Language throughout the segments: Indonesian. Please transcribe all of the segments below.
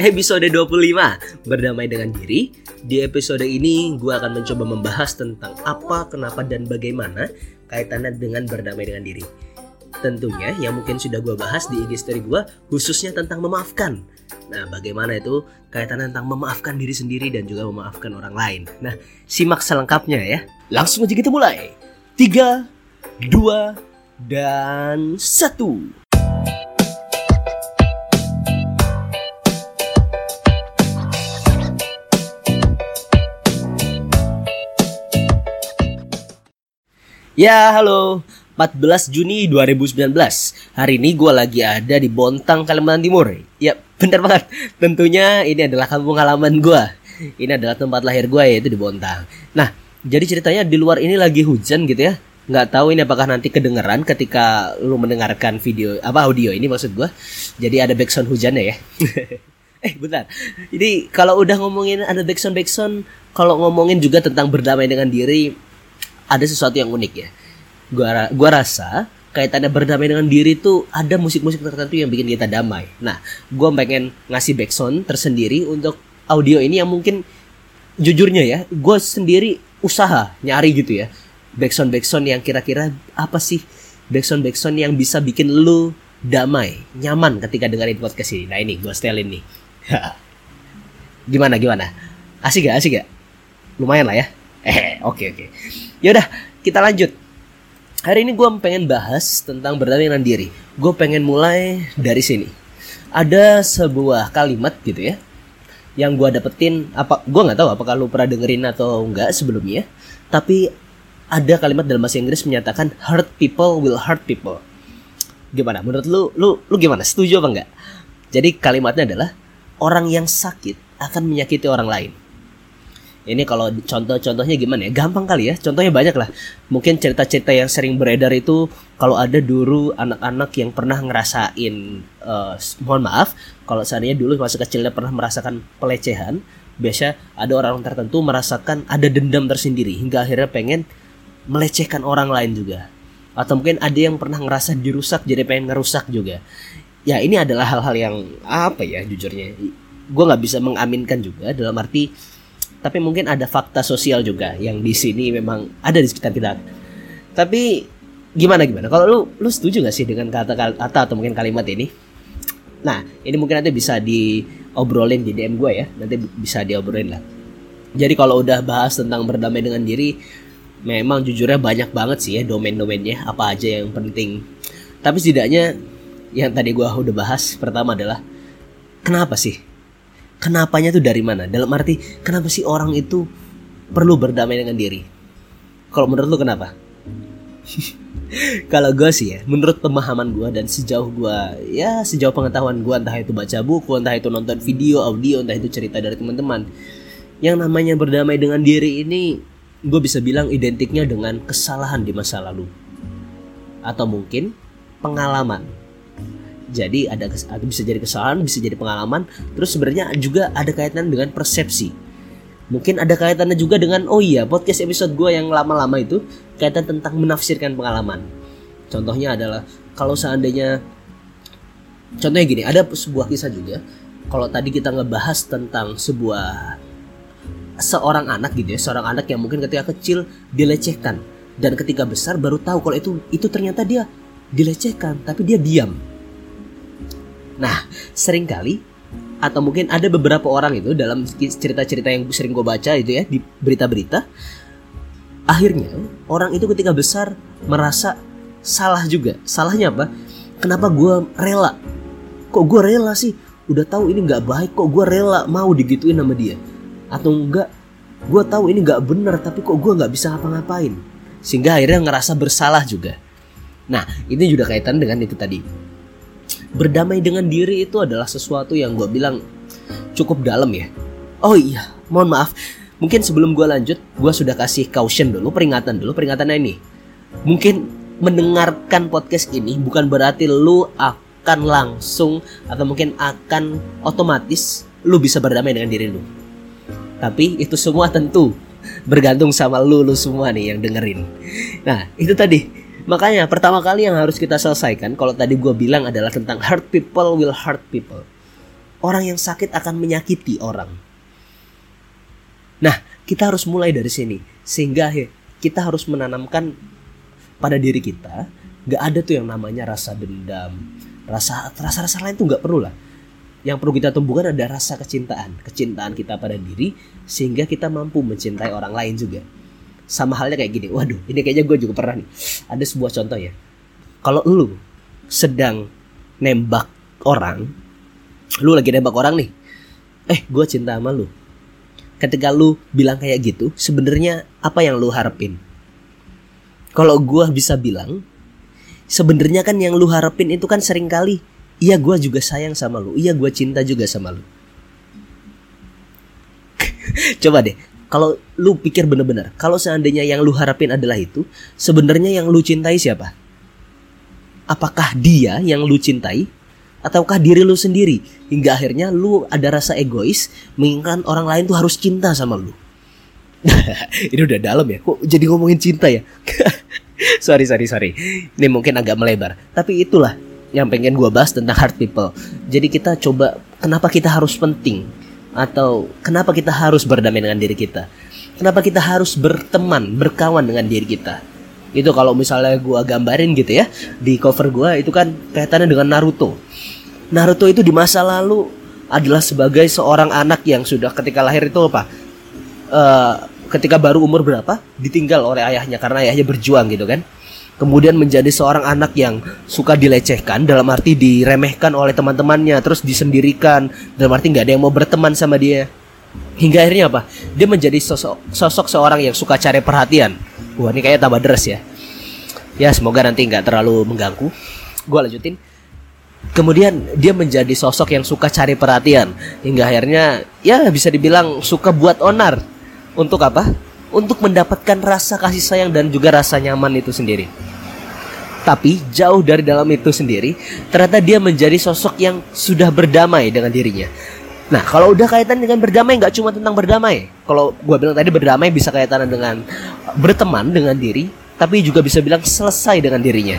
Episode 25, Berdamai dengan Diri. Di episode ini, gue akan mencoba membahas tentang apa, kenapa, dan bagaimana kaitannya dengan berdamai dengan diri. Tentunya yang mungkin sudah gue bahas di IG story gue khususnya tentang memaafkan. Nah bagaimana itu kaitan tentang memaafkan diri sendiri dan juga memaafkan orang lain. Nah simak selengkapnya ya. Langsung aja kita mulai. Tiga, dua, dan satu. Ya, halo. 14 Juni 2019. Hari ini gue lagi ada di Bontang, Kalimantan Timur. Ya, bener banget. Tentunya ini adalah kampung halaman gue. Ini adalah tempat lahir gue yaitu di Bontang. Nah, jadi ceritanya di luar ini lagi hujan gitu ya. Nggak tahu ini apakah nanti kedengeran ketika lu mendengarkan video apa audio ini maksud gue. Jadi ada backsound hujannya ya. eh bentar. Jadi kalau udah ngomongin ada backsound backsound, kalau ngomongin juga tentang berdamai dengan diri, ada sesuatu yang unik ya. Gua gua rasa kaitannya berdamai dengan diri tuh ada musik-musik tertentu yang bikin kita damai. Nah, gua pengen ngasih backsound tersendiri untuk audio ini yang mungkin jujurnya ya, gue sendiri usaha nyari gitu ya. Backsound backsound yang kira-kira apa sih backsound backsound yang bisa bikin lu damai, nyaman ketika dengerin podcast ini. Nah ini gue setelin nih. gimana gimana? Asik gak? Asik gak? Lumayan lah ya. Eh, oke oke. Yaudah, kita lanjut. Hari ini gue pengen bahas tentang berdamai dengan diri. Gue pengen mulai dari sini. Ada sebuah kalimat gitu ya, yang gue dapetin. Apa? Gue nggak tahu apakah lu pernah dengerin atau enggak sebelumnya. Tapi ada kalimat dalam bahasa Inggris menyatakan hurt people will hurt people. Gimana? Menurut lu, lu, lu gimana? Setuju apa enggak? Jadi kalimatnya adalah orang yang sakit akan menyakiti orang lain. Ini kalau contoh-contohnya gimana ya? Gampang kali ya. Contohnya banyak lah. Mungkin cerita-cerita yang sering beredar itu kalau ada dulu anak-anak yang pernah ngerasain uh, mohon maaf kalau seandainya dulu masa kecilnya pernah merasakan pelecehan, biasa ada orang tertentu merasakan ada dendam tersendiri hingga akhirnya pengen melecehkan orang lain juga. Atau mungkin ada yang pernah ngerasa dirusak jadi pengen ngerusak juga. Ya ini adalah hal-hal yang apa ya jujurnya. Gue nggak bisa mengaminkan juga dalam arti tapi mungkin ada fakta sosial juga yang di sini memang ada di sekitar kita. Tapi gimana gimana? Kalau lu lu setuju gak sih dengan kata-kata atau mungkin kalimat ini? Nah, ini mungkin nanti bisa diobrolin di DM gue ya. Nanti bisa diobrolin lah. Jadi kalau udah bahas tentang berdamai dengan diri, memang jujurnya banyak banget sih ya domain-domainnya apa aja yang penting. Tapi setidaknya yang tadi gue udah bahas pertama adalah kenapa sih kenapanya tuh dari mana? Dalam arti kenapa sih orang itu perlu berdamai dengan diri? Kalau menurut lu kenapa? Kalau gue sih ya, menurut pemahaman gue dan sejauh gue, ya sejauh pengetahuan gue entah itu baca buku, entah itu nonton video, audio, entah itu cerita dari teman-teman, yang namanya berdamai dengan diri ini, gue bisa bilang identiknya dengan kesalahan di masa lalu, atau mungkin pengalaman jadi ada bisa jadi kesalahan, bisa jadi pengalaman. Terus sebenarnya juga ada kaitan dengan persepsi. Mungkin ada kaitannya juga dengan oh iya podcast episode gue yang lama-lama itu kaitan tentang menafsirkan pengalaman. Contohnya adalah kalau seandainya contohnya gini, ada sebuah kisah juga. Kalau tadi kita ngebahas tentang sebuah seorang anak gitu ya, seorang anak yang mungkin ketika kecil dilecehkan dan ketika besar baru tahu kalau itu itu ternyata dia dilecehkan tapi dia diam Nah, sering kali atau mungkin ada beberapa orang itu dalam cerita-cerita yang sering gue baca itu ya di berita-berita akhirnya orang itu ketika besar merasa salah juga. Salahnya apa? Kenapa gue rela? Kok gue rela sih? Udah tahu ini nggak baik kok gue rela mau digituin sama dia? Atau enggak gue tahu ini nggak bener tapi kok gue nggak bisa ngapa-ngapain? Sehingga akhirnya ngerasa bersalah juga. Nah ini juga kaitan dengan itu tadi berdamai dengan diri itu adalah sesuatu yang gue bilang cukup dalam ya Oh iya, mohon maaf. Mungkin sebelum gue lanjut, gue sudah kasih caution dulu, peringatan dulu. Peringatannya ini, mungkin mendengarkan podcast ini bukan berarti lu akan langsung atau mungkin akan otomatis lu bisa berdamai dengan diri lu. Tapi itu semua tentu bergantung sama lu lu semua nih yang dengerin. Nah, itu tadi. Makanya pertama kali yang harus kita selesaikan kalau tadi gue bilang adalah tentang hurt people will hurt people. Orang yang sakit akan menyakiti orang. Nah, kita harus mulai dari sini. Sehingga kita harus menanamkan pada diri kita nggak ada tuh yang namanya rasa dendam. Rasa rasa rasa lain tuh nggak perlu lah. Yang perlu kita tumbuhkan ada rasa kecintaan. Kecintaan kita pada diri sehingga kita mampu mencintai orang lain juga sama halnya kayak gini. Waduh ini kayaknya gue juga pernah nih. Ada sebuah contoh ya. Kalau lu sedang nembak orang lu lagi nembak orang nih eh gue cinta sama lu. Ketika lu bilang kayak gitu sebenarnya apa yang lu harapin? Kalau gue bisa bilang sebenarnya kan yang lu harapin itu kan sering kali iya gue juga sayang sama lu. Iya gue cinta juga sama lu. Coba deh kalau lu pikir bener-bener kalau seandainya yang lu harapin adalah itu sebenarnya yang lu cintai siapa? Apakah dia yang lu cintai ataukah diri lu sendiri? Hingga akhirnya lu ada rasa egois menginginkan orang lain tuh harus cinta sama lu. Ini udah dalam ya kok jadi ngomongin cinta ya? Sorry sorry sorry. Ini mungkin agak melebar. Tapi itulah yang pengen gue bahas tentang hard people. Jadi kita coba kenapa kita harus penting atau kenapa kita harus berdamai dengan diri kita? Kenapa kita harus berteman berkawan dengan diri kita? Itu kalau misalnya gue gambarin gitu ya di cover gue itu kan kaitannya dengan Naruto. Naruto itu di masa lalu adalah sebagai seorang anak yang sudah ketika lahir itu apa? Uh, ketika baru umur berapa? Ditinggal oleh ayahnya karena ayahnya berjuang gitu kan kemudian menjadi seorang anak yang suka dilecehkan dalam arti diremehkan oleh teman-temannya terus disendirikan dalam arti nggak ada yang mau berteman sama dia. Hingga akhirnya apa? Dia menjadi sosok sosok seorang yang suka cari perhatian. Wah ini kayaknya tambah deras ya. Ya semoga nanti nggak terlalu mengganggu. Gue lanjutin. Kemudian dia menjadi sosok yang suka cari perhatian. Hingga akhirnya ya bisa dibilang suka buat onar. Untuk apa? Untuk mendapatkan rasa kasih sayang dan juga rasa nyaman itu sendiri. Tapi jauh dari dalam itu sendiri, ternyata dia menjadi sosok yang sudah berdamai dengan dirinya. Nah, kalau udah kaitan dengan berdamai nggak cuma tentang berdamai. Kalau gue bilang tadi berdamai bisa kaitan dengan berteman dengan diri, tapi juga bisa bilang selesai dengan dirinya.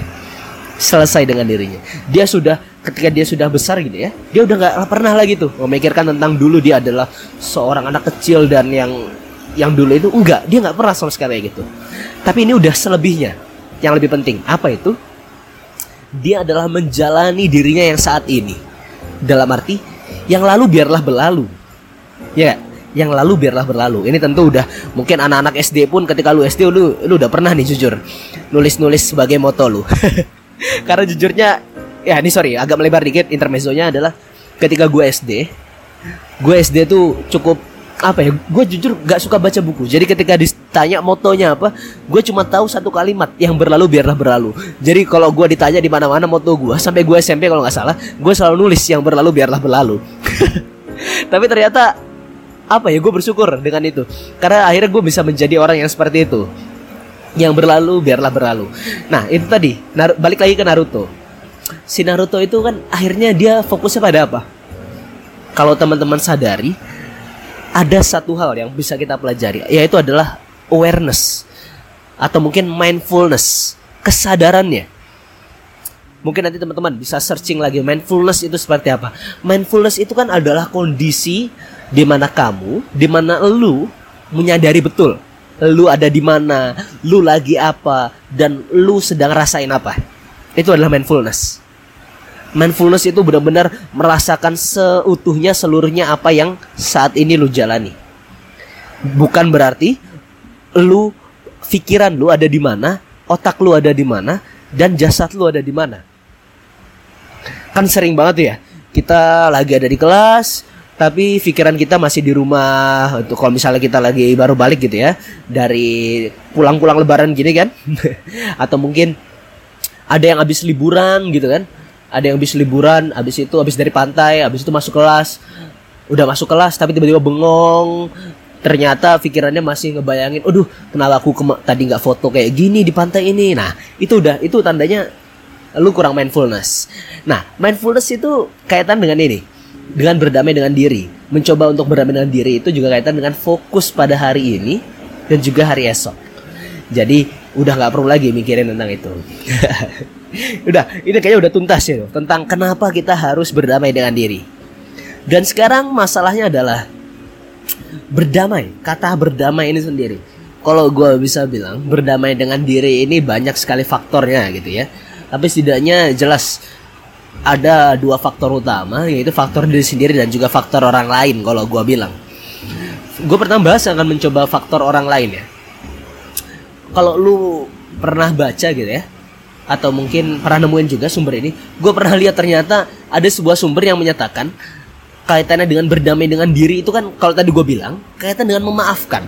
Selesai dengan dirinya. Dia sudah ketika dia sudah besar gitu ya, dia udah nggak pernah lagi tuh memikirkan tentang dulu dia adalah seorang anak kecil dan yang yang dulu itu enggak dia nggak pernah sama sekali gitu tapi ini udah selebihnya yang lebih penting. Apa itu? Dia adalah menjalani dirinya yang saat ini. Dalam arti yang lalu biarlah berlalu. Ya yang lalu biarlah berlalu. Ini tentu udah mungkin anak-anak SD pun ketika lu SD lu lu udah pernah nih jujur. Nulis-nulis sebagai moto lu. Karena jujurnya ya ini sorry agak melebar dikit. Intermezzonya adalah ketika gue SD gue SD tuh cukup apa ya gue jujur gak suka baca buku. Jadi ketika ditanya motonya apa gue cuma tahu satu kalimat yang berlalu biarlah berlalu. Jadi kalau gue ditanya di mana mana moto gue sampai gue SMP kalau nggak salah gue selalu nulis yang berlalu biarlah berlalu. Tapi ternyata apa ya gue bersyukur dengan itu. Karena akhirnya gue bisa menjadi orang yang seperti itu. Yang berlalu biarlah berlalu. Nah itu tadi balik lagi ke Naruto. Si Naruto itu kan akhirnya dia fokusnya pada apa? Kalau teman-teman sadari ada satu hal yang bisa kita pelajari yaitu adalah awareness atau mungkin mindfulness, kesadarannya. Mungkin nanti teman-teman bisa searching lagi mindfulness itu seperti apa. Mindfulness itu kan adalah kondisi di mana kamu, di mana lu menyadari betul lu ada di mana, lu lagi apa dan lu sedang rasain apa. Itu adalah mindfulness mindfulness itu benar-benar merasakan seutuhnya seluruhnya apa yang saat ini lu jalani. Bukan berarti lu pikiran lu ada di mana, otak lu ada di mana, dan jasad lu ada di mana. Kan sering banget ya, kita lagi ada di kelas, tapi pikiran kita masih di rumah. Untuk kalau misalnya kita lagi baru balik gitu ya, dari pulang-pulang lebaran gini kan, atau mungkin ada yang habis liburan gitu kan ada yang habis liburan habis itu habis dari pantai habis itu masuk kelas udah masuk kelas tapi tiba-tiba bengong ternyata pikirannya masih ngebayangin, aduh kenapa aku tadi nggak foto kayak gini di pantai ini. Nah itu udah itu tandanya lu kurang mindfulness. Nah mindfulness itu kaitan dengan ini, dengan berdamai dengan diri. Mencoba untuk berdamai dengan diri itu juga kaitan dengan fokus pada hari ini dan juga hari esok. Jadi udah nggak perlu lagi mikirin tentang itu. udah, ini kayaknya udah tuntas ya tentang kenapa kita harus berdamai dengan diri. Dan sekarang masalahnya adalah berdamai. Kata berdamai ini sendiri. Kalau gue bisa bilang berdamai dengan diri ini banyak sekali faktornya gitu ya. Tapi setidaknya jelas ada dua faktor utama yaitu faktor diri sendiri dan juga faktor orang lain kalau gue bilang. Gue pertama bahas akan mencoba faktor orang lain ya. Kalau lu pernah baca gitu ya atau mungkin pernah nemuin juga sumber ini, gue pernah lihat ternyata ada sebuah sumber yang menyatakan kaitannya dengan berdamai dengan diri itu kan kalau tadi gue bilang kaitan dengan memaafkan.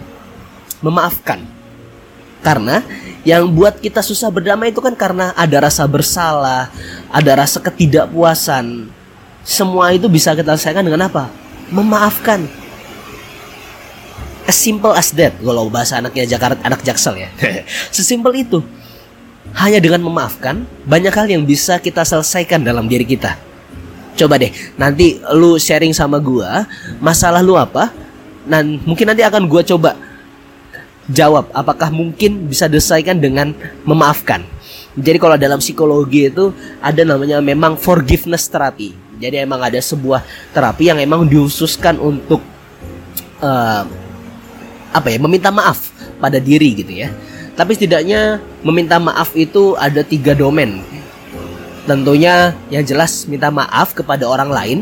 Memaafkan. Karena yang buat kita susah berdamai itu kan karena ada rasa bersalah ada rasa ketidakpuasan. Semua itu bisa kita selesaikan dengan apa? Memaafkan. As simple as that kalau bahasa anaknya Jakarta anak Jaksel ya. Sesimpel itu hanya dengan memaafkan banyak hal yang bisa kita selesaikan dalam diri kita Coba deh, nanti lu sharing sama gua masalah lu apa? Dan mungkin nanti akan gua coba jawab apakah mungkin bisa diselesaikan dengan memaafkan. Jadi kalau dalam psikologi itu ada namanya memang forgiveness terapi. Jadi emang ada sebuah terapi yang emang dihususkan untuk uh, apa ya meminta maaf pada diri gitu ya. Tapi setidaknya meminta maaf itu ada tiga domain Tentunya yang jelas minta maaf kepada orang lain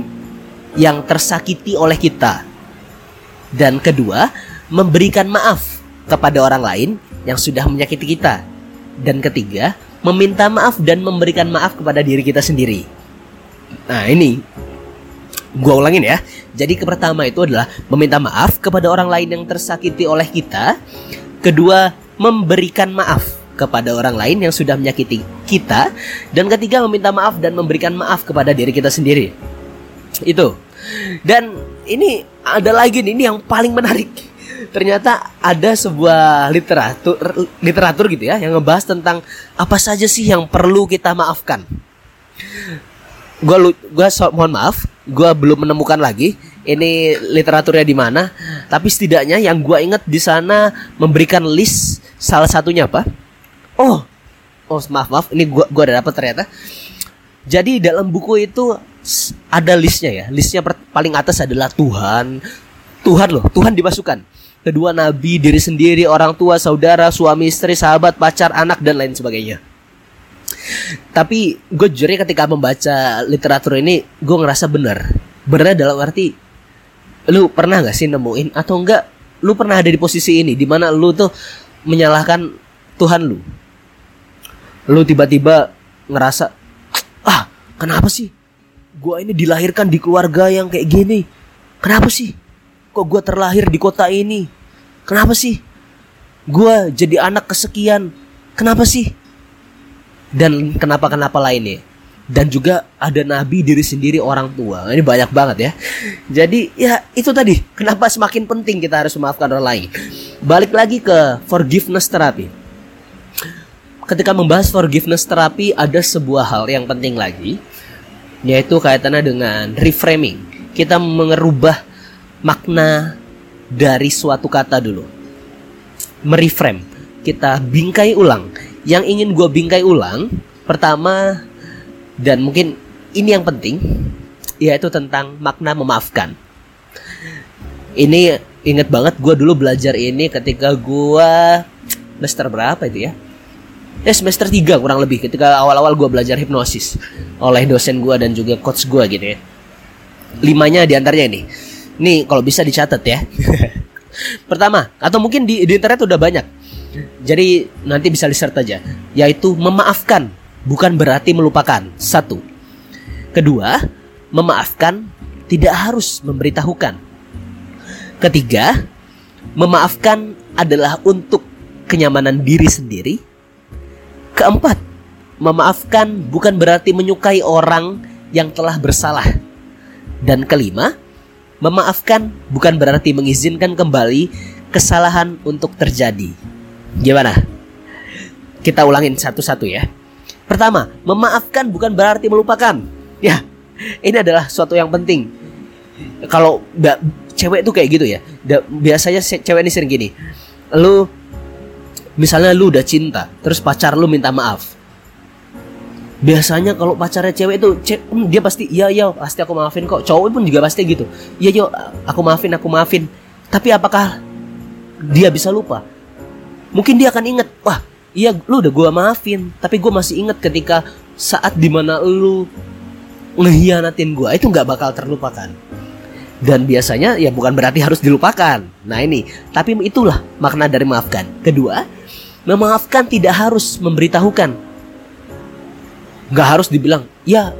yang tersakiti oleh kita. Dan kedua, memberikan maaf kepada orang lain yang sudah menyakiti kita. Dan ketiga, meminta maaf dan memberikan maaf kepada diri kita sendiri. Nah, ini gua ulangin ya. Jadi pertama itu adalah meminta maaf kepada orang lain yang tersakiti oleh kita. Kedua, memberikan maaf kepada orang lain yang sudah menyakiti kita dan ketiga meminta maaf dan memberikan maaf kepada diri kita sendiri. Itu. Dan ini ada lagi nih ini yang paling menarik. Ternyata ada sebuah literatur literatur gitu ya yang ngebahas tentang apa saja sih yang perlu kita maafkan. Gue gue so, mohon maaf gue belum menemukan lagi ini literaturnya di mana tapi setidaknya yang gue ingat di sana memberikan list salah satunya apa? Oh oh maaf maaf. Ini gua gua udah dapat ternyata. Jadi dalam buku itu ada listnya ya. Listnya paling atas adalah Tuhan. Tuhan loh Tuhan dimasukkan. Kedua nabi diri sendiri orang tua saudara suami istri sahabat pacar anak dan lain sebagainya. Tapi gue jujur ketika membaca literatur ini gue ngerasa benar. Benar dalam arti lu pernah nggak sih nemuin atau enggak lu pernah ada di posisi ini di mana lu tuh menyalahkan Tuhan lu. Lu tiba-tiba ngerasa ah kenapa sih? Gua ini dilahirkan di keluarga yang kayak gini. Kenapa sih? Kok gua terlahir di kota ini? Kenapa sih? Gua jadi anak kesekian. Kenapa sih? Dan kenapa kenapa lainnya dan juga ada nabi diri sendiri orang tua ini banyak banget ya jadi ya itu tadi kenapa semakin penting kita harus memaafkan orang lain balik lagi ke forgiveness terapi ketika membahas forgiveness terapi ada sebuah hal yang penting lagi yaitu kaitannya dengan reframing. Kita mengerubah makna dari suatu kata dulu. Mereframe. Kita bingkai ulang. Yang ingin gue bingkai ulang pertama dan mungkin ini yang penting yaitu tentang makna memaafkan. Ini inget banget gue dulu belajar ini ketika gue semester berapa itu ya? ya semester 3 kurang lebih ketika awal-awal gue belajar hipnosis oleh dosen gue dan juga coach gue gitu ya. Limanya di antaranya ini. Nih kalau bisa dicatat ya. Pertama atau mungkin di, di internet udah banyak. Jadi nanti bisa di search aja. Yaitu memaafkan bukan berarti melupakan satu kedua memaafkan tidak harus memberitahukan ketiga memaafkan adalah untuk kenyamanan diri sendiri Keempat, memaafkan bukan berarti menyukai orang yang telah bersalah. Dan kelima, Memaafkan bukan berarti mengizinkan kembali kesalahan untuk terjadi. Gimana? Kita ulangin satu-satu ya. Pertama, memaafkan bukan berarti melupakan. Ya, ini adalah suatu yang penting. Kalau cewek itu kayak gitu ya. biasanya cewek ini sering gini. Lu misalnya lu udah cinta, terus pacar lu minta maaf biasanya kalau pacarnya cewek itu hmm, dia pasti iya iya pasti aku maafin kok cowok pun juga pasti gitu iya yo aku maafin aku maafin tapi apakah dia bisa lupa mungkin dia akan inget wah iya lu udah gua maafin. Tapi gua masih inget ketika saat di mana lu ngehianatin gua itu nggak bakal terlupakan. Dan biasanya ya bukan berarti harus dilupakan. Nah ini. Tapi itulah makna dari maafkan. Kedua memaafkan tidak harus memberitahukan. Nggak harus dibilang ya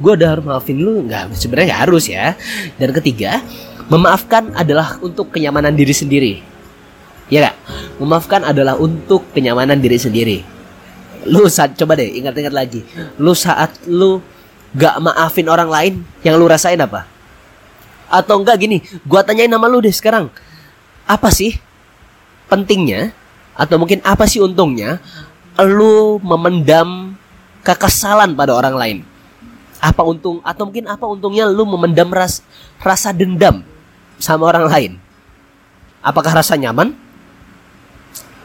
gue udah harus maafin lu. Nggak sebenarnya nggak harus ya. Dan ketiga memaafkan adalah untuk kenyamanan diri sendiri ya gak memaafkan adalah untuk kenyamanan diri sendiri lu saat coba deh ingat-ingat lagi lu saat lu gak maafin orang lain yang lu rasain apa atau enggak gini gua tanyain nama lu deh sekarang apa sih pentingnya atau mungkin apa sih untungnya lu memendam kekesalan pada orang lain. Apa untung atau mungkin apa untungnya lu memendam ras, rasa dendam sama orang lain? Apakah rasa nyaman?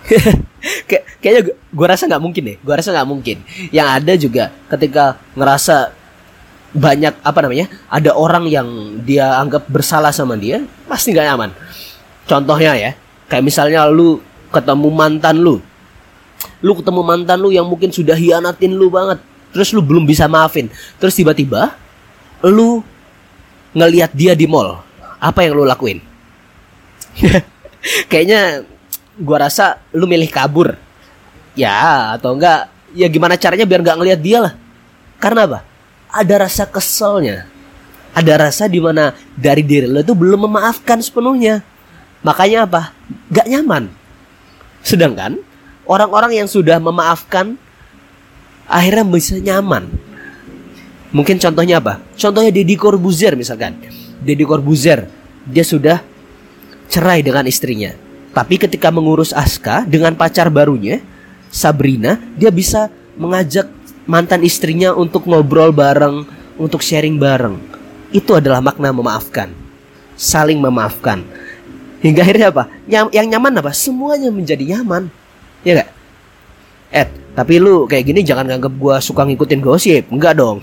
Kay kayaknya gue rasa nggak mungkin deh. Gue rasa nggak mungkin. Yang ada juga ketika ngerasa banyak apa namanya ada orang yang dia anggap bersalah sama dia pasti nggak nyaman. Contohnya ya kayak misalnya lu ketemu mantan lu lu ketemu mantan lu yang mungkin sudah hianatin lu banget terus lu belum bisa maafin terus tiba-tiba lu ngelihat dia di mall apa yang lu lakuin kayaknya gua rasa lu milih kabur ya atau enggak ya gimana caranya biar nggak ngelihat dia lah karena apa ada rasa keselnya ada rasa di mana dari diri lo itu belum memaafkan sepenuhnya makanya apa gak nyaman sedangkan orang-orang yang sudah memaafkan akhirnya bisa nyaman. Mungkin contohnya apa? Contohnya Deddy Corbuzier misalkan. Deddy Corbuzier dia sudah cerai dengan istrinya. Tapi ketika mengurus Aska dengan pacar barunya, Sabrina, dia bisa mengajak mantan istrinya untuk ngobrol bareng, untuk sharing bareng. Itu adalah makna memaafkan. Saling memaafkan. Hingga akhirnya apa? Yang nyaman apa? Semuanya menjadi nyaman. Iya gak? Ed, tapi lu kayak gini jangan nganggap gua suka ngikutin gosip. Enggak dong.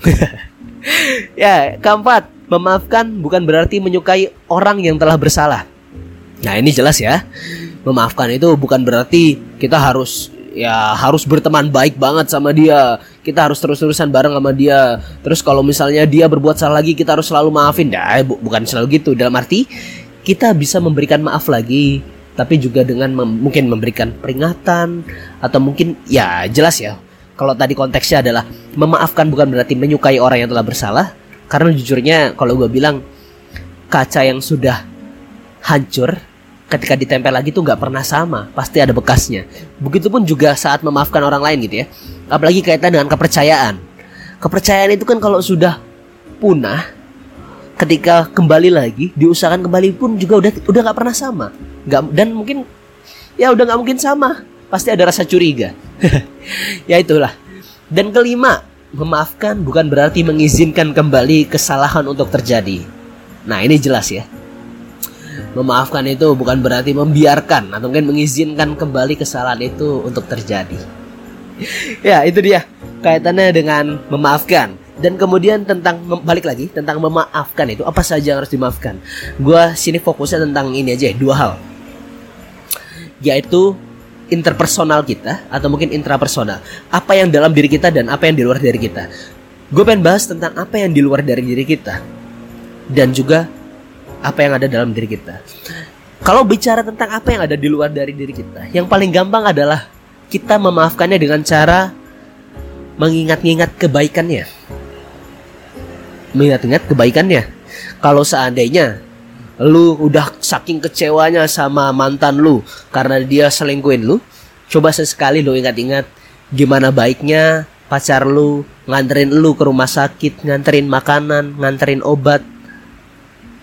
ya, keempat, memaafkan bukan berarti menyukai orang yang telah bersalah. Nah, ini jelas ya. Memaafkan itu bukan berarti kita harus ya harus berteman baik banget sama dia. Kita harus terus-terusan bareng sama dia. Terus kalau misalnya dia berbuat salah lagi, kita harus selalu maafin. Nah, bu bukan selalu gitu. Dalam arti kita bisa memberikan maaf lagi tapi juga dengan mem mungkin memberikan peringatan atau mungkin ya jelas ya kalau tadi konteksnya adalah memaafkan bukan berarti menyukai orang yang telah bersalah karena jujurnya kalau gue bilang kaca yang sudah hancur ketika ditempel lagi tuh nggak pernah sama pasti ada bekasnya. Begitupun juga saat memaafkan orang lain gitu ya. Apalagi kaitan dengan kepercayaan. Kepercayaan itu kan kalau sudah punah ketika kembali lagi diusahakan kembali pun juga udah udah nggak pernah sama. Nggak dan mungkin ya udah nggak mungkin sama. Pasti ada rasa curiga. Ya itulah. Dan kelima memaafkan bukan berarti mengizinkan kembali kesalahan untuk terjadi. Nah ini jelas ya memaafkan itu bukan berarti membiarkan atau mungkin mengizinkan kembali kesalahan itu untuk terjadi. Ya itu dia kaitannya dengan memaafkan. Dan kemudian tentang balik lagi tentang memaafkan itu apa saja yang harus dimaafkan? Gue sini fokusnya tentang ini aja dua hal. Yaitu interpersonal kita atau mungkin intrapersonal. Apa yang dalam diri kita dan apa yang di luar dari kita. Gue pengen bahas tentang apa yang di luar dari diri kita. Dan juga apa yang ada dalam diri kita kalau bicara tentang apa yang ada di luar dari diri kita yang paling gampang adalah kita memaafkannya dengan cara mengingat-ingat kebaikannya mengingat-ingat kebaikannya. Kalau seandainya lu udah saking kecewanya sama mantan lu karena dia selingkuhin lu, coba sesekali lu ingat-ingat gimana baiknya pacar lu nganterin lu ke rumah sakit, nganterin makanan, nganterin obat.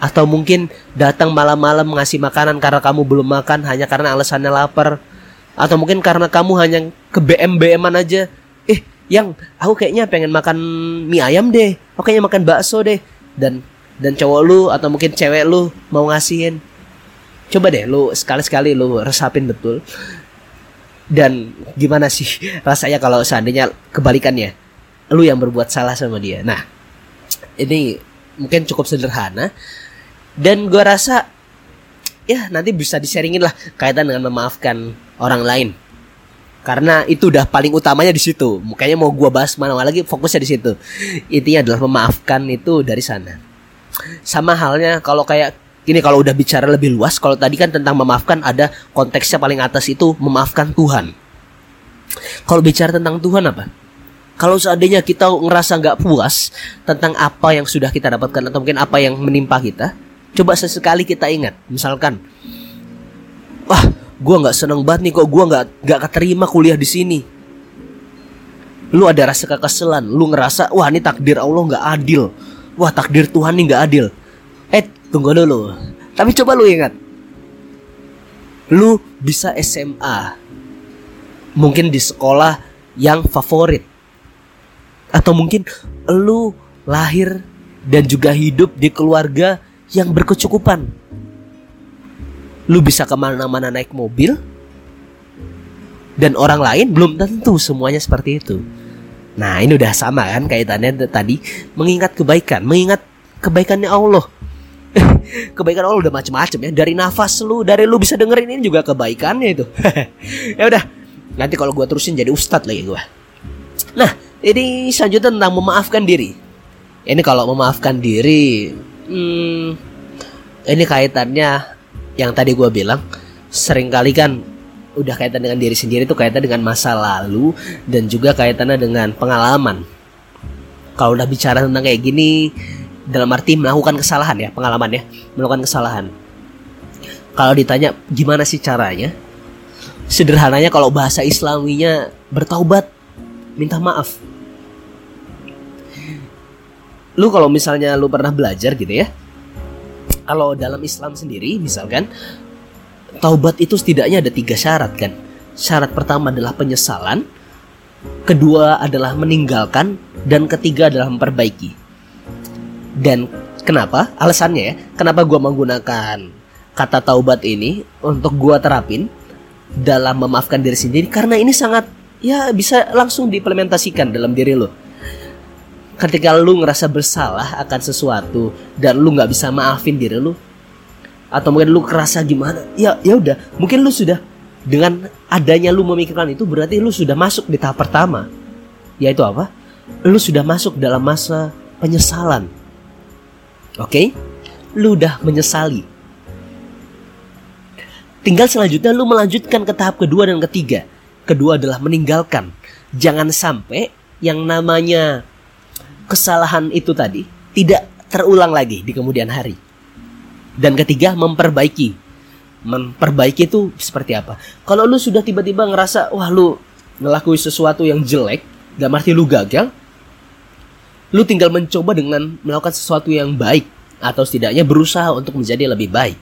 Atau mungkin datang malam-malam ngasih makanan karena kamu belum makan hanya karena alasannya lapar. Atau mungkin karena kamu hanya ke BM BM aja. Eh yang aku kayaknya pengen makan mie ayam deh. Aku kayaknya makan bakso deh. Dan dan cowok lu atau mungkin cewek lu mau ngasihin. Coba deh lu sekali-sekali lu resapin betul. Dan gimana sih rasanya kalau seandainya kebalikannya? Lu yang berbuat salah sama dia. Nah ini mungkin cukup sederhana dan gue rasa ya nanti bisa diseringin lah kaitan dengan memaafkan orang lain. Karena itu udah paling utamanya di situ. Makanya mau gue bahas mana lagi fokusnya di situ. Intinya adalah memaafkan itu dari sana. Sama halnya kalau kayak ini kalau udah bicara lebih luas kalau tadi kan tentang memaafkan ada konteksnya paling atas itu memaafkan Tuhan. Kalau bicara tentang Tuhan apa? Kalau seandainya kita ngerasa nggak puas tentang apa yang sudah kita dapatkan atau mungkin apa yang menimpa kita, coba sesekali kita ingat, misalkan, wah, gue nggak seneng banget nih kok gue nggak nggak keterima kuliah di sini. Lu ada rasa kekesalan, lu ngerasa, wah ini takdir Allah nggak adil, wah takdir Tuhan nih nggak adil. Eh, tunggu dulu. Tapi coba lu ingat, lu bisa SMA, mungkin di sekolah yang favorit atau mungkin lu lahir dan juga hidup di keluarga yang berkecukupan. Lu bisa ke mana-mana naik mobil, dan orang lain belum tentu semuanya seperti itu. Nah ini udah sama kan kaitannya tadi mengingat kebaikan, mengingat kebaikannya Allah. kebaikan Allah udah macam-macam ya dari nafas lu, dari lu bisa dengerin ini juga kebaikannya itu. ya udah, nanti kalau gua terusin jadi ustadz lagi gua. Nah ini selanjutnya tentang memaafkan diri. Ini kalau memaafkan diri, hmm, ini kaitannya yang tadi gue bilang, sering kali kan udah kaitan dengan diri sendiri itu kaitan dengan masa lalu dan juga kaitannya dengan pengalaman. Kalau udah bicara tentang kayak gini, dalam arti melakukan kesalahan ya, pengalaman ya, melakukan kesalahan. Kalau ditanya gimana sih caranya? Sederhananya kalau bahasa Islaminya bertaubat, minta maaf lu kalau misalnya lu pernah belajar gitu ya kalau dalam Islam sendiri misalkan taubat itu setidaknya ada tiga syarat kan. Syarat pertama adalah penyesalan kedua adalah meninggalkan dan ketiga adalah memperbaiki. Dan kenapa? Alasannya ya kenapa gua menggunakan kata taubat ini untuk gua terapin dalam memaafkan diri sendiri? Karena ini sangat ya bisa langsung diimplementasikan dalam diri lo ketika lu ngerasa bersalah akan sesuatu dan lu nggak bisa maafin diri lu atau mungkin lu kerasa gimana ya ya udah mungkin lu sudah dengan adanya lu memikirkan itu berarti lu sudah masuk di tahap pertama. Yaitu apa? Lu sudah masuk dalam masa penyesalan. Oke? Okay? lu udah menyesali. Tinggal selanjutnya lu melanjutkan ke tahap kedua dan ketiga. Kedua adalah meninggalkan. Jangan sampai yang namanya kesalahan itu tadi tidak terulang lagi di kemudian hari. Dan ketiga, memperbaiki. Memperbaiki itu seperti apa? Kalau lu sudah tiba-tiba ngerasa, wah lu ngelakuin sesuatu yang jelek, gak arti lu gagal, lu tinggal mencoba dengan melakukan sesuatu yang baik atau setidaknya berusaha untuk menjadi lebih baik.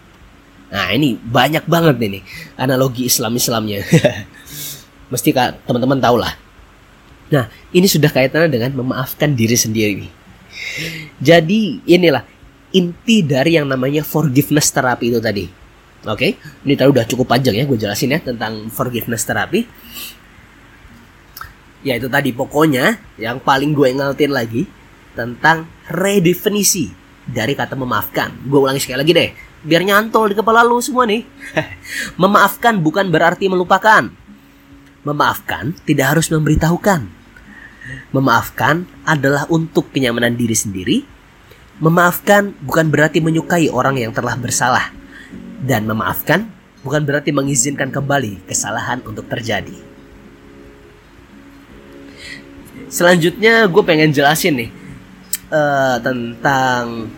Nah ini banyak banget ini analogi Islam-Islamnya. Mesti teman-teman tahu lah. Nah, ini sudah kaitannya dengan memaafkan diri sendiri. Jadi, inilah inti dari yang namanya forgiveness terapi itu tadi. Oke, okay? ini tadi udah cukup panjang ya gue jelasin ya tentang forgiveness terapi. Ya itu tadi pokoknya yang paling gue ingetin lagi tentang redefinisi dari kata memaafkan. Gue ulangi sekali lagi deh, biar nyantol di kepala lu semua nih. Memaafkan bukan berarti melupakan. Memaafkan tidak harus memberitahukan Memaafkan adalah untuk kenyamanan diri sendiri. Memaafkan bukan berarti menyukai orang yang telah bersalah. Dan memaafkan bukan berarti mengizinkan kembali kesalahan untuk terjadi. Selanjutnya gue pengen jelasin nih uh, tentang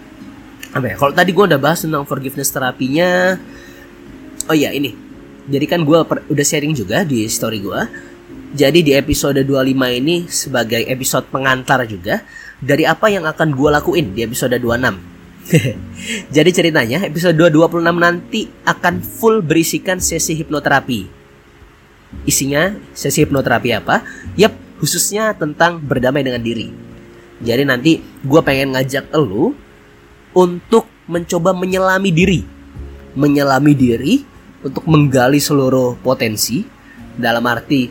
apa ya? Kalau tadi gue udah bahas tentang forgiveness terapinya. Oh iya ini. Jadi kan gue udah sharing juga di story gue jadi di episode 25 ini sebagai episode pengantar juga dari apa yang akan gue lakuin di episode 26. Jadi ceritanya episode 226 nanti akan full berisikan sesi hipnoterapi. Isinya sesi hipnoterapi apa? Yap, khususnya tentang berdamai dengan diri. Jadi nanti gue pengen ngajak elu untuk mencoba menyelami diri. Menyelami diri untuk menggali seluruh potensi dalam arti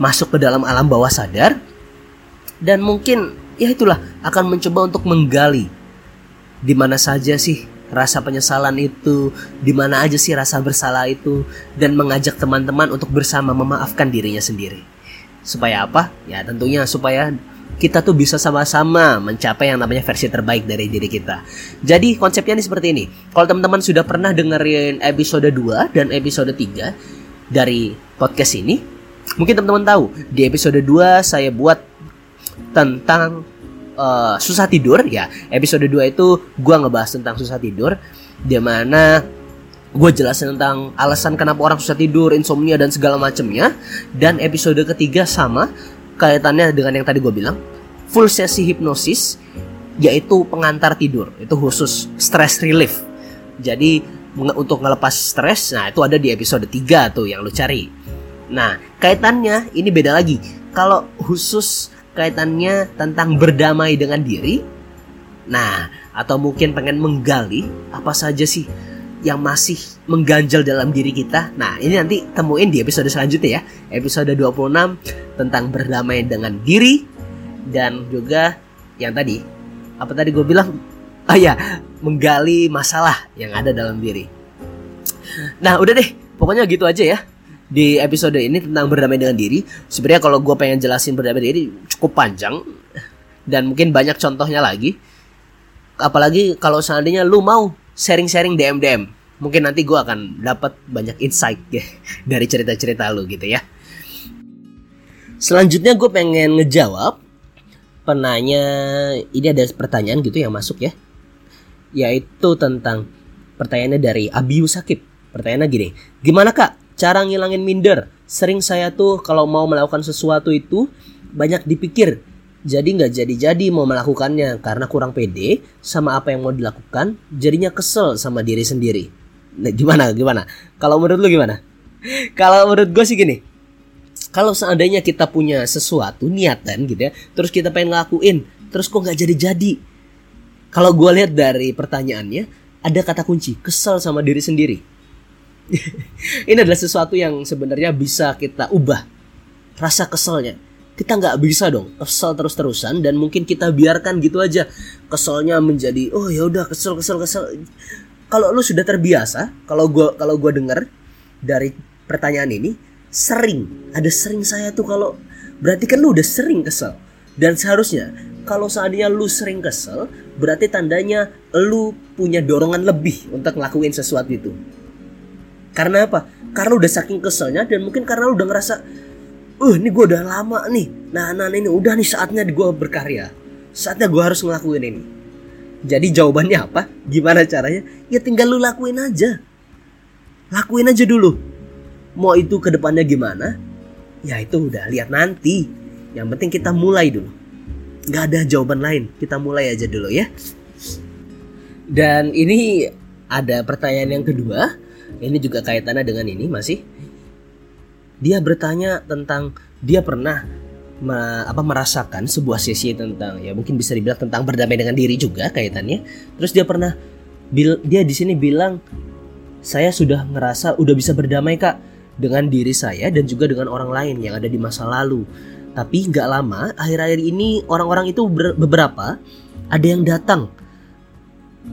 masuk ke dalam alam bawah sadar dan mungkin ya itulah akan mencoba untuk menggali di mana saja sih rasa penyesalan itu, di mana aja sih rasa bersalah itu, dan mengajak teman-teman untuk bersama memaafkan dirinya sendiri. Supaya apa? Ya tentunya supaya kita tuh bisa sama-sama mencapai yang namanya versi terbaik dari diri kita. Jadi konsepnya ini seperti ini. Kalau teman-teman sudah pernah dengerin episode 2 dan episode 3 dari podcast ini, mungkin teman-teman tahu di episode 2 saya buat tentang uh, susah tidur ya. Episode 2 itu gue ngebahas tentang susah tidur di mana gue jelasin tentang alasan kenapa orang susah tidur insomnia dan segala macamnya dan episode ketiga sama kaitannya dengan yang tadi gue bilang full sesi hipnosis yaitu pengantar tidur. Itu khusus stress relief. Jadi untuk ngelepas stres nah itu ada di episode 3 tuh yang lu cari nah kaitannya ini beda lagi kalau khusus kaitannya tentang berdamai dengan diri. Nah, atau mungkin pengen menggali apa saja sih yang masih mengganjal dalam diri kita. Nah, ini nanti temuin di episode selanjutnya ya. Episode 26 tentang berdamai dengan diri dan juga yang tadi apa tadi gue bilang? Oh ya, menggali masalah yang ada dalam diri. Nah, udah deh. Pokoknya gitu aja ya di episode ini tentang berdamai dengan diri. Sebenarnya kalau gue pengen jelasin berdamai diri cukup panjang dan mungkin banyak contohnya lagi. Apalagi kalau seandainya lu mau sharing-sharing DM DM, mungkin nanti gue akan dapat banyak insight ya dari cerita-cerita lu gitu ya. Selanjutnya gue pengen ngejawab penanya ini ada pertanyaan gitu yang masuk ya, yaitu tentang pertanyaannya dari Abiu Sakib. Pertanyaannya gini, gimana kak Cara ngilangin minder. Sering saya tuh kalau mau melakukan sesuatu itu banyak dipikir. Jadi nggak jadi-jadi mau melakukannya karena kurang pede sama apa yang mau dilakukan. Jadinya kesel sama diri sendiri. Nah, gimana gimana? Kalau menurut lu gimana? Kalau menurut gue sih gini. Kalau seandainya kita punya sesuatu niatan gitu ya, terus kita pengen ngelakuin, terus kok nggak jadi-jadi. Kalau gue lihat dari pertanyaannya, ada kata kunci kesel sama diri sendiri ini adalah sesuatu yang sebenarnya bisa kita ubah. Rasa keselnya. Kita nggak bisa dong kesel terus terusan dan mungkin kita biarkan gitu aja. Keselnya menjadi oh ya udah kesel kesel kesel. Kalau lu sudah terbiasa kalau gua kalau gua dengar dari pertanyaan ini sering ada sering saya tuh kalau berarti kan lu udah sering kesel. Dan seharusnya kalau seandainya lu sering kesel berarti tandanya lu punya dorongan lebih untuk ngelakuin sesuatu itu karena apa? Karena udah saking keselnya dan mungkin karena udah ngerasa, uh ini gue udah lama nih. Nah, nah ini udah nih saatnya gue berkarya. Saatnya gue harus ngelakuin ini. Jadi jawabannya apa? Gimana caranya? Ya tinggal lu lakuin aja. Lakuin aja dulu. Mau itu ke depannya gimana? Ya itu udah lihat nanti. Yang penting kita mulai dulu. Gak ada jawaban lain. Kita mulai aja dulu ya. Dan ini ada pertanyaan yang kedua ini juga kaitannya dengan ini masih? Dia bertanya tentang dia pernah me, apa merasakan sebuah sesi tentang ya mungkin bisa dibilang tentang berdamai dengan diri juga kaitannya. Terus dia pernah bil, dia di sini bilang saya sudah ngerasa udah bisa berdamai kak dengan diri saya dan juga dengan orang lain yang ada di masa lalu. Tapi nggak lama akhir-akhir ini orang-orang itu beberapa ada yang datang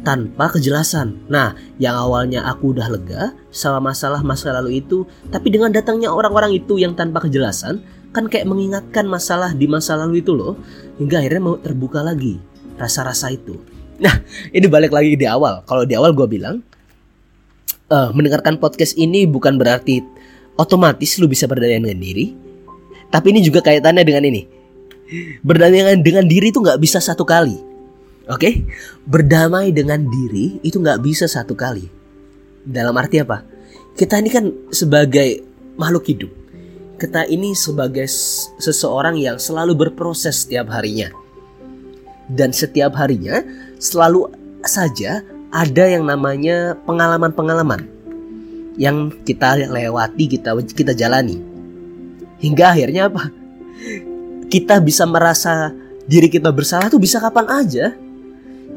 tanpa kejelasan. Nah, yang awalnya aku udah lega sama masalah masa lalu itu, tapi dengan datangnya orang-orang itu yang tanpa kejelasan, kan kayak mengingatkan masalah di masa lalu itu loh, hingga akhirnya mau terbuka lagi rasa-rasa itu. Nah, ini balik lagi di awal. Kalau di awal gue bilang, uh, mendengarkan podcast ini bukan berarti otomatis lu bisa berdaya dengan diri, tapi ini juga kaitannya dengan ini. Berdaya dengan diri itu nggak bisa satu kali Oke, okay? berdamai dengan diri itu nggak bisa satu kali. Dalam arti apa? Kita ini kan sebagai makhluk hidup. Kita ini sebagai seseorang yang selalu berproses setiap harinya. Dan setiap harinya selalu saja ada yang namanya pengalaman-pengalaman yang kita lewati, kita kita jalani. Hingga akhirnya apa? Kita bisa merasa diri kita bersalah tuh bisa kapan aja.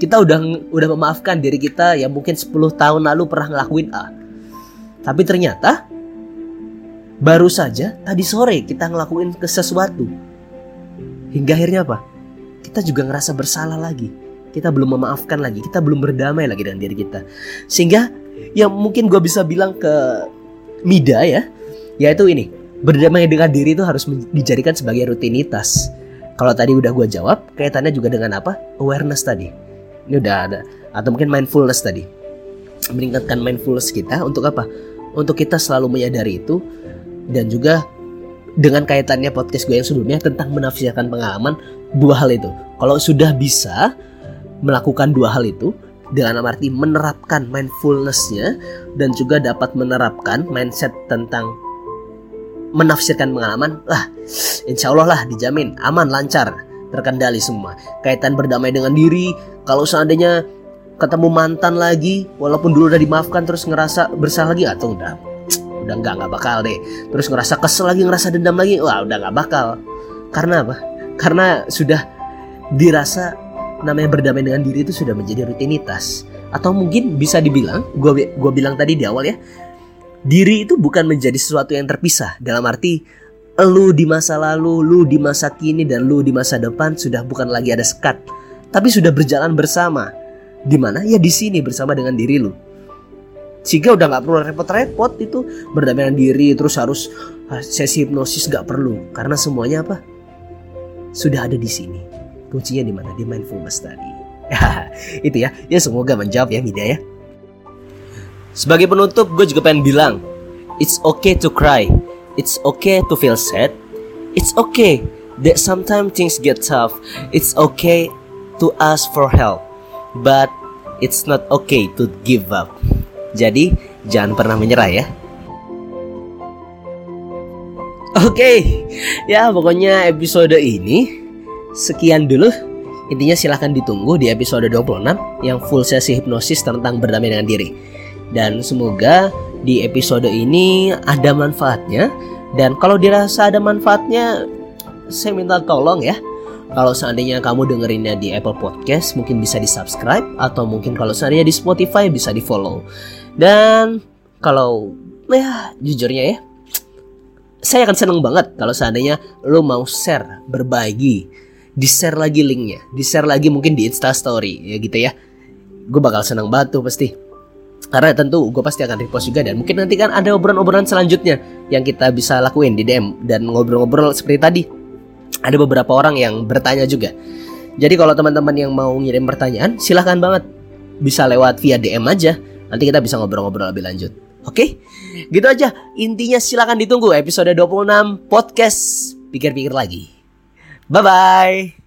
Kita udah udah memaafkan diri kita yang mungkin 10 tahun lalu pernah ngelakuin A. Tapi ternyata baru saja tadi sore kita ngelakuin ke sesuatu. Hingga akhirnya apa? Kita juga ngerasa bersalah lagi kita belum memaafkan lagi, kita belum berdamai lagi dengan diri kita. Sehingga yang mungkin gue bisa bilang ke Mida ya, yaitu ini, berdamai dengan diri itu harus dijadikan sebagai rutinitas. Kalau tadi udah gue jawab, kaitannya juga dengan apa? Awareness tadi. Ini udah ada, atau mungkin mindfulness tadi. Meningkatkan mindfulness kita untuk apa? Untuk kita selalu menyadari itu dan juga dengan kaitannya podcast gue yang sebelumnya tentang menafsirkan pengalaman dua hal itu. Kalau sudah bisa melakukan dua hal itu dengan arti menerapkan mindfulnessnya dan juga dapat menerapkan mindset tentang menafsirkan pengalaman lah insya Allah lah dijamin aman lancar terkendali semua kaitan berdamai dengan diri kalau seandainya ketemu mantan lagi walaupun dulu udah dimaafkan terus ngerasa bersalah lagi atau udah udah nggak nggak bakal deh. Terus ngerasa kesel lagi ngerasa dendam lagi wah udah nggak bakal. Karena apa? Karena sudah dirasa namanya berdamai dengan diri itu sudah menjadi rutinitas. Atau mungkin bisa dibilang gue gue bilang tadi di awal ya diri itu bukan menjadi sesuatu yang terpisah. Dalam arti lu di masa lalu lu di masa kini dan lu di masa depan sudah bukan lagi ada sekat tapi sudah berjalan bersama. Di mana? Ya di sini bersama dengan diri lu. Sehingga udah nggak perlu repot-repot itu berdamai dengan diri terus harus ah, sesi hipnosis nggak perlu. Karena semuanya apa? Sudah ada di sini. Kuncinya di mana? Di mindfulness tadi. itu ya. Ya semoga menjawab ya Mida ya. Sebagai penutup gue juga pengen bilang It's okay to cry. It's okay to feel sad. It's okay that sometimes things get tough. It's okay to ask for help But it's not okay to give up Jadi jangan pernah menyerah ya Oke, okay. ya pokoknya episode ini Sekian dulu. Intinya silahkan ditunggu di episode 26 yang full sesi hipnosis tentang berdamai dengan diri. Dan semoga di episode ini ada manfaatnya. Dan kalau dirasa ada manfaatnya, saya minta tolong ya. Kalau seandainya kamu dengerinnya di Apple Podcast, mungkin bisa di subscribe. Atau mungkin kalau seandainya di Spotify, bisa di follow. Dan kalau, ya jujurnya ya, saya akan seneng banget kalau seandainya lo mau share, berbagi di share lagi linknya di share lagi mungkin di Insta Story ya gitu ya gue bakal senang banget tuh pasti karena tentu gue pasti akan repost juga dan mungkin nanti kan ada obrolan-obrolan selanjutnya yang kita bisa lakuin di DM dan ngobrol-ngobrol seperti tadi ada beberapa orang yang bertanya juga jadi kalau teman-teman yang mau ngirim pertanyaan silahkan banget bisa lewat via DM aja nanti kita bisa ngobrol-ngobrol lebih lanjut Oke, gitu aja. Intinya silahkan ditunggu episode 26 podcast pikir-pikir lagi. Bye bye.